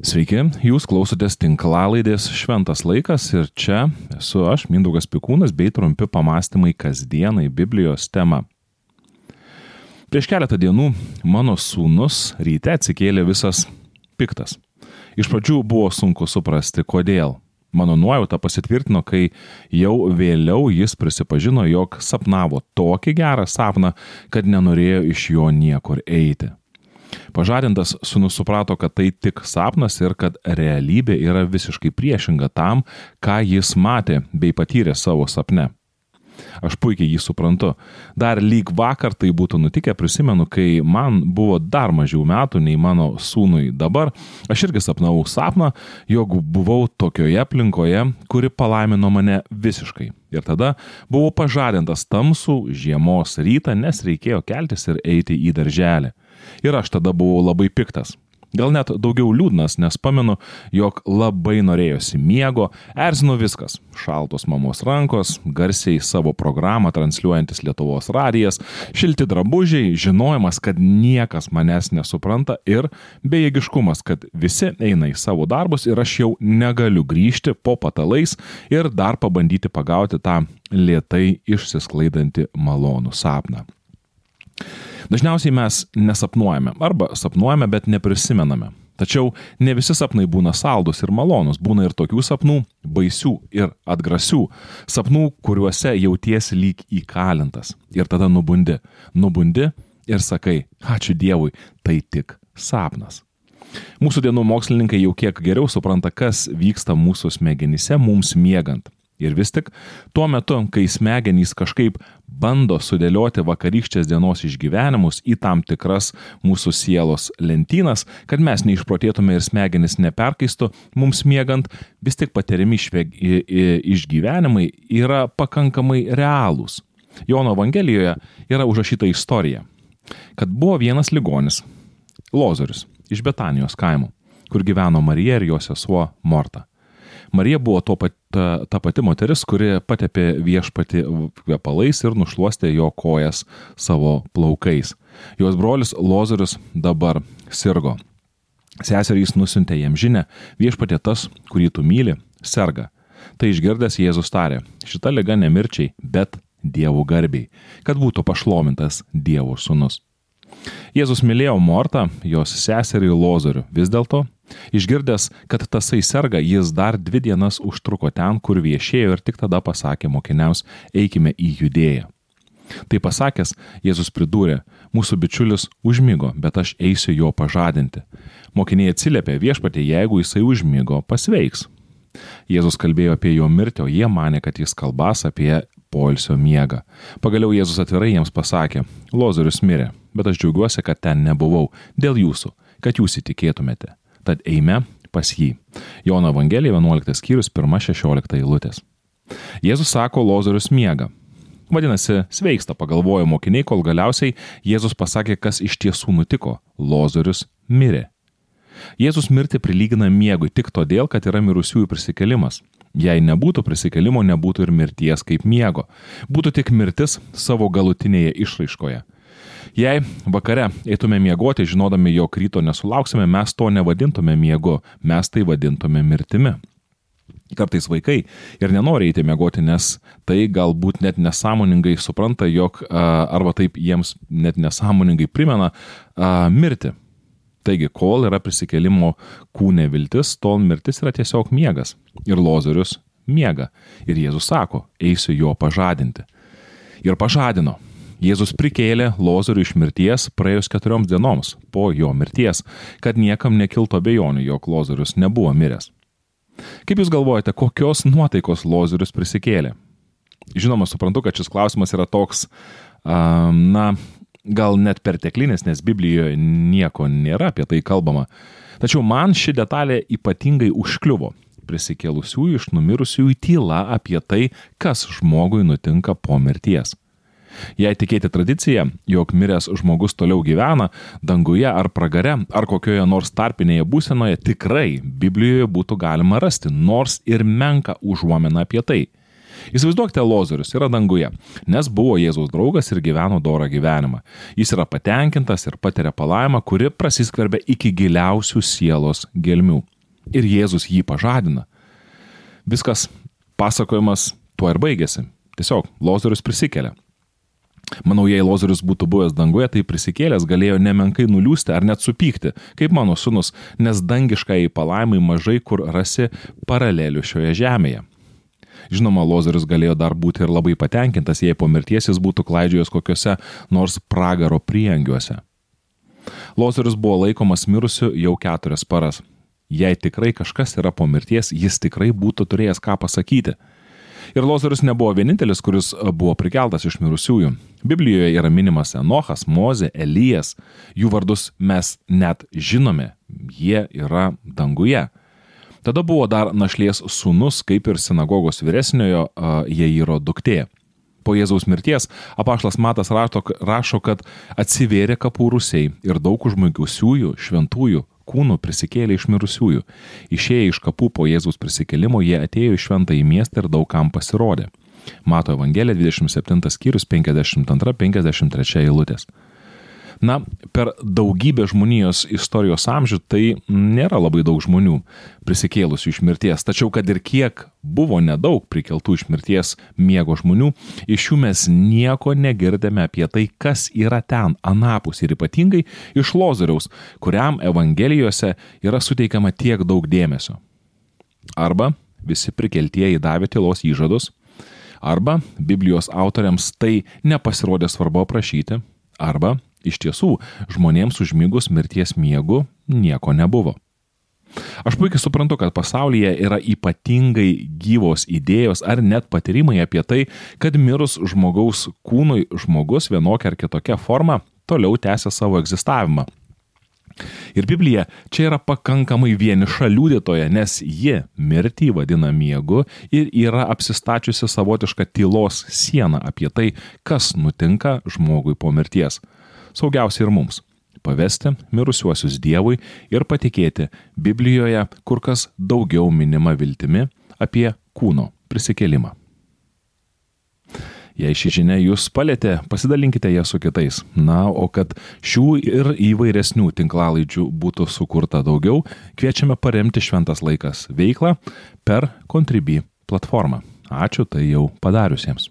Sveiki, jūs klausotės tinklalaidės Šventas laikas ir čia esu aš, Mindaugas Pikūnas, bei trumpi pamastymai kasdienai Biblijos tema. Prieš keletą dienų mano sūnus ryte atsikėlė visas piktas. Iš pradžių buvo sunku suprasti, kodėl. Mano nuojauta pasitvirtino, kai jau vėliau jis prisipažino, jog sapnavo tokį gerą sapną, kad nenorėjo iš jo niekur eiti. Pažadintas sunus suprato, kad tai tik sapnas ir kad realybė yra visiškai priešinga tam, ką jis matė bei patyrė savo sapne. Aš puikiai jį suprantu. Dar lyg vakar tai būtų nutikę, prisimenu, kai man buvo dar mažiau metų nei mano sūnui dabar, aš irgi sapnavau sapną, jog buvau tokioje aplinkoje, kuri palaimino mane visiškai. Ir tada buvau pažadintas tamsų žiemos rytą, nes reikėjo keltis ir eiti į darželį. Ir aš tada buvau labai piktas. Gal net daugiau liūdnas, nes pamenu, jog labai norėjosi miego, erzino viskas - šaltos mamos rankos, garsiai savo programą transliuojantis Lietuvos radijas, šilti drabužiai, žinojimas, kad niekas manęs nesupranta ir bejėgiškumas, kad visi eina į savo darbus ir aš jau negaliu grįžti po patalais ir dar pabandyti pagauti tą lietai išsisklaidantį malonų sapną. Dažniausiai mes nesapnuojame arba sapnuojame, bet neprisimename. Tačiau ne visi sapnai būna saldus ir malonus, būna ir tokių sapnų, baisių ir atgrasių, sapnų, kuriuose jautiesi lyg įkalintas. Ir tada nubundi, nubundi ir sakai, ačiū Dievui, tai tik sapnas. Mūsų dienų mokslininkai jau kiek geriau supranta, kas vyksta mūsų smegenyse mums miegant. Ir vis tik tuo metu, kai smegenys kažkaip bando sudėlioti vakarykštės dienos išgyvenimus į tam tikras mūsų sielos lentynas, kad mes neišprotėtume ir smegenys neperkaistų, mums miegant, vis tik patiriami išgyvenimai yra pakankamai realūs. Jono Evangelijoje yra užrašyta istorija, kad buvo vienas ligonis, Lozorius, iš Betanijos kaimo, kur gyveno Marija ir jos sesuo Morta. Marija buvo pat, ta, ta pati moteris, kuri patepė viešpati kvepalais ir nušuostė jo kojas savo plaukais. Jos brolis Lozorius dabar sirgo. Seserys nusintė jam žinę, viešpatė tas, kurį tu myli, serga. Tai išgirdęs Jėzus tarė, šita lyga nemirčiai, bet Dievo garbiai, kad būtų pašlomintas Dievo sūnus. Jėzus mylėjo Mortą, jos seserį Lozorių. Vis dėlto, išgirdęs, kad tasai serga, jis dar dvi dienas užtruko ten, kur viešėjo ir tik tada pasakė mokiniams, eikime į judėją. Tai pasakęs, Jėzus pridūrė, mūsų bičiulis užmygo, bet aš eisiu jo pažadinti. Mokiniai atsiliepė viešpatė, jeigu jisai užmygo, pasveiks. Jėzus kalbėjo apie jo mirtį, o jie mane, kad jis kalbas apie poilsio miegą. Pagaliau Jėzus atvirai jiems pasakė, Lozorius mirė, bet aš džiaugiuosi, kad ten nebuvau dėl jūsų, kad jūs įtikėtumėte. Tad eime pas jį. Jono Evangelija 11 skyrius 1-16 eilutės. Jėzus sako, Lozorius miega. Vadinasi, sveiksta, pagalvojo mokiniai, kol galiausiai Jėzus pasakė, kas iš tiesų nutiko. Lozorius mirė. Jėzus mirti prilygina miegui tik todėl, kad yra mirusiųjų prisikelimas. Jei nebūtų prisikelimo, nebūtų ir mirties kaip miego. Būtų tik mirtis savo galutinėje išraiškoje. Jei vakare eitume miegoti, žinodami, jog ryto nesulauksime, mes to nevadintume miegu, mes tai vadintume mirtimi. Kartais vaikai ir nenori eiti miegoti, nes tai galbūt net nesąmoningai supranta, jog arba taip jiems net nesąmoningai primena mirti. Taigi, kol yra prisikelimo kūne viltis, tol mirtis yra tiesiog miegas. Ir Lozorius miega. Ir Jėzus sako, eisiu jo pažadinti. Ir pažadino. Jėzus prikėlė Lozorių iš mirties praėjus keturioms dienoms po jo mirties, kad niekam nekiltų abejonių, jog Lozorius nebuvo miręs. Kaip Jūs galvojate, kokios nuotaikos Lozorius prisikėlė? Žinoma, suprantu, kad šis klausimas yra toks, na, gal net perteklinis, nes Biblijoje nieko nėra apie tai kalbama. Tačiau man ši detalė ypatingai užkliuvo. Prisikėlusiųjų iš numirusiųjų tyla apie tai, kas žmogui nutinka po mirties. Jei tikėti tradicija, jog miręs žmogus toliau gyvena danguje ar pragare ar kokioje nors tarpinėje būsenoje, tikrai Biblijoje būtų galima rasti nors ir menką užuomeną apie tai. Įsivaizduokite, Lozorius yra danguje, nes buvo Jėzaus draugas ir gyveno dorą gyvenimą. Jis yra patenkintas ir patiria palaimą, kuri prasiskverbia iki giliausių sielos gelmių. Ir Jėzus jį pažadina. Viskas pasakojimas tuo ir baigėsi. Tiesiog Lozorius prisikelia. Manau, jei Lozorius būtų buvęs danguje, tai prisikėlęs galėjo nemenkai nuliūsti ar net supykti, kaip mano sunus, nes dangiškai palaimai mažai kur rasi paralelių šioje žemėje. Žinoma, Lozorius galėjo dar būti ir labai patenkintas, jei po mirties jis būtų klaidžiojęs kokiuose nors pragaro priengiuose. Lozorius buvo laikomas mirusiu jau keturias paras. Jei tikrai kažkas yra po mirties, jis tikrai būtų turėjęs ką pasakyti. Ir Lozorius nebuvo vienintelis, kuris buvo prikeltas iš mirusiųjų. Biblijoje yra minimas Enochas, Mozė, Elijas. Jų vardus mes net žinome. Jie yra danguje. Tada buvo dar našlės sūnus, kaip ir sinagogos vyresniojo Jairo duktė. Po Jėzaus mirties apaštas Matas rašto, rašo, kad atsivėrė kapų rusiai ir daug užmaigiusiųjų, šventųjų kūnų prisikėlė iš mirusiųjų. Išėję iš kapų po Jėzaus prisikėlimo, jie atėjo į šventą į miestą ir daugam pasirodė. Mato Evangelija 27 skyrius 52-53 eilutės. Na, per daugybę žmonijos istorijos amžių tai nėra labai daug žmonių prisikėlusių iš mirties. Tačiau, kad ir kiek buvo nedaug prikeltų iš mirties miego žmonių, iš jų mes nieko negirdėme apie tai, kas yra ten, anapus ir ypatingai iš Lozoriaus, kuriam Evangelijose yra suteikiama tiek daug dėmesio. Arba visi prikeltieji davė tylos įžadus, arba Biblijos autoriams tai nepasirodė svarbu aprašyti, arba Iš tiesų, žmonėms užmygus mirties miegu nieko nebuvo. Aš puikiai suprantu, kad pasaulyje yra ypatingai gyvos idėjos ar net patyrimai apie tai, kad mirus žmogaus kūnui žmogus vienokia ar kitokia forma toliau tęsia savo egzistavimą. Ir Biblija čia yra pakankamai vieniša liūdėtoja, nes ji mirtį vadina miegu ir yra apsistačiusi savotišką tylos sieną apie tai, kas nutinka žmogui po mirties saugiausia ir mums - pavesti mirusiuosius Dievui ir patikėti Biblijoje kur kas daugiau minima viltimi apie kūno prisikėlimą. Jei ši žinia jūs palėtė, pasidalinkite ją su kitais. Na, o kad šių ir įvairesnių tinklalaidžių būtų sukurta daugiau, kviečiame paremti Šventas laikas veiklą per Contribui platformą. Ačiū tai jau padariusiems.